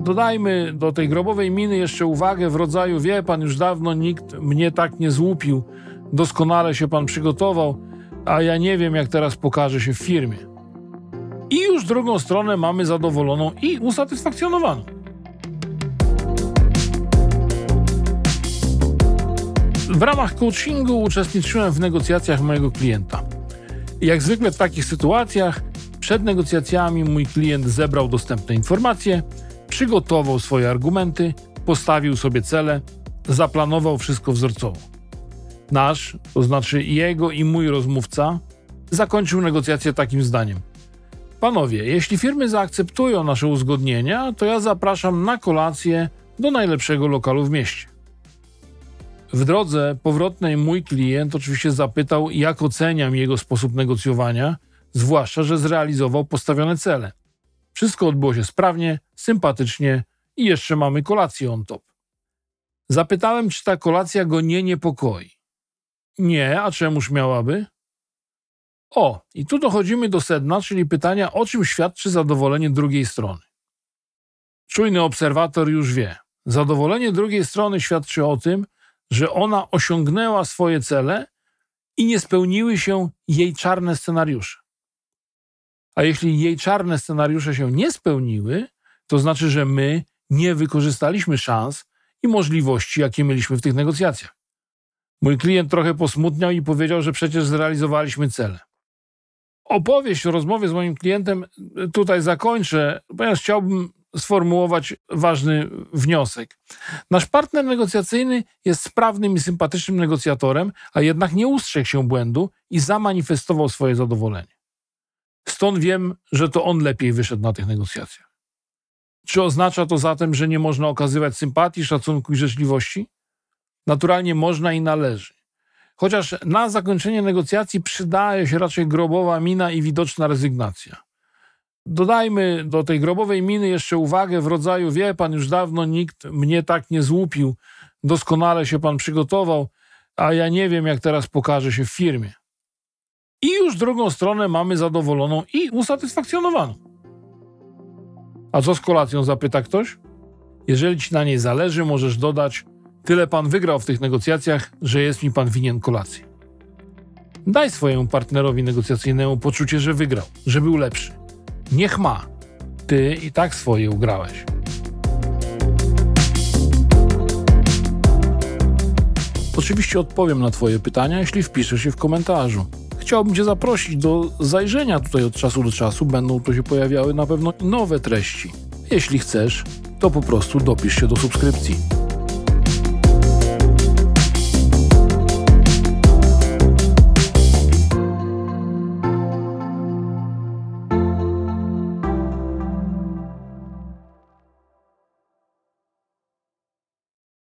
Dodajmy do tej grobowej miny jeszcze uwagę w rodzaju: Wie pan, już dawno nikt mnie tak nie złupił, doskonale się pan przygotował, a ja nie wiem, jak teraz pokaże się w firmie. I już drugą stronę mamy zadowoloną i usatysfakcjonowaną. W ramach coachingu uczestniczyłem w negocjacjach mojego klienta. Jak zwykle w takich sytuacjach, przed negocjacjami mój klient zebrał dostępne informacje, przygotował swoje argumenty, postawił sobie cele, zaplanował wszystko wzorcowo. Nasz, to znaczy jego i mój rozmówca, zakończył negocjacje takim zdaniem. Panowie, jeśli firmy zaakceptują nasze uzgodnienia, to ja zapraszam na kolację do najlepszego lokalu w mieście. W drodze powrotnej mój klient oczywiście zapytał, jak oceniam jego sposób negocjowania, zwłaszcza, że zrealizował postawione cele. Wszystko odbyło się sprawnie, sympatycznie i jeszcze mamy kolację on top. Zapytałem, czy ta kolacja go nie niepokoi. Nie, a czemuż miałaby? O, i tu dochodzimy do sedna, czyli pytania, o czym świadczy zadowolenie drugiej strony. Czujny obserwator już wie. Zadowolenie drugiej strony świadczy o tym, że ona osiągnęła swoje cele i nie spełniły się jej czarne scenariusze. A jeśli jej czarne scenariusze się nie spełniły, to znaczy, że my nie wykorzystaliśmy szans i możliwości, jakie mieliśmy w tych negocjacjach. Mój klient trochę posmutniał i powiedział, że przecież zrealizowaliśmy cele. Opowieść o rozmowie z moim klientem tutaj zakończę, ponieważ chciałbym sformułować ważny wniosek. Nasz partner negocjacyjny jest sprawnym i sympatycznym negocjatorem, a jednak nie ustrzegł się błędu i zamanifestował swoje zadowolenie. Stąd wiem, że to on lepiej wyszedł na tych negocjacjach. Czy oznacza to zatem, że nie można okazywać sympatii, szacunku i życzliwości? Naturalnie można i należy. Chociaż na zakończenie negocjacji przydaje się raczej grobowa mina i widoczna rezygnacja. Dodajmy do tej grobowej miny jeszcze uwagę w rodzaju: Wie pan, już dawno nikt mnie tak nie złupił, doskonale się pan przygotował, a ja nie wiem, jak teraz pokaże się w firmie. I już drugą stronę mamy zadowoloną i usatysfakcjonowaną. A co z kolacją, zapyta ktoś? Jeżeli ci na niej zależy, możesz dodać: Tyle pan wygrał w tych negocjacjach, że jest mi pan winien kolację. Daj swojemu partnerowi negocjacyjnemu poczucie, że wygrał, że był lepszy. Niech ma. Ty i tak swoje ugrałeś. Oczywiście odpowiem na Twoje pytania, jeśli wpiszesz je w komentarzu. Chciałbym Cię zaprosić do zajrzenia tutaj od czasu do czasu. Będą tu się pojawiały na pewno nowe treści. Jeśli chcesz, to po prostu dopisz się do subskrypcji.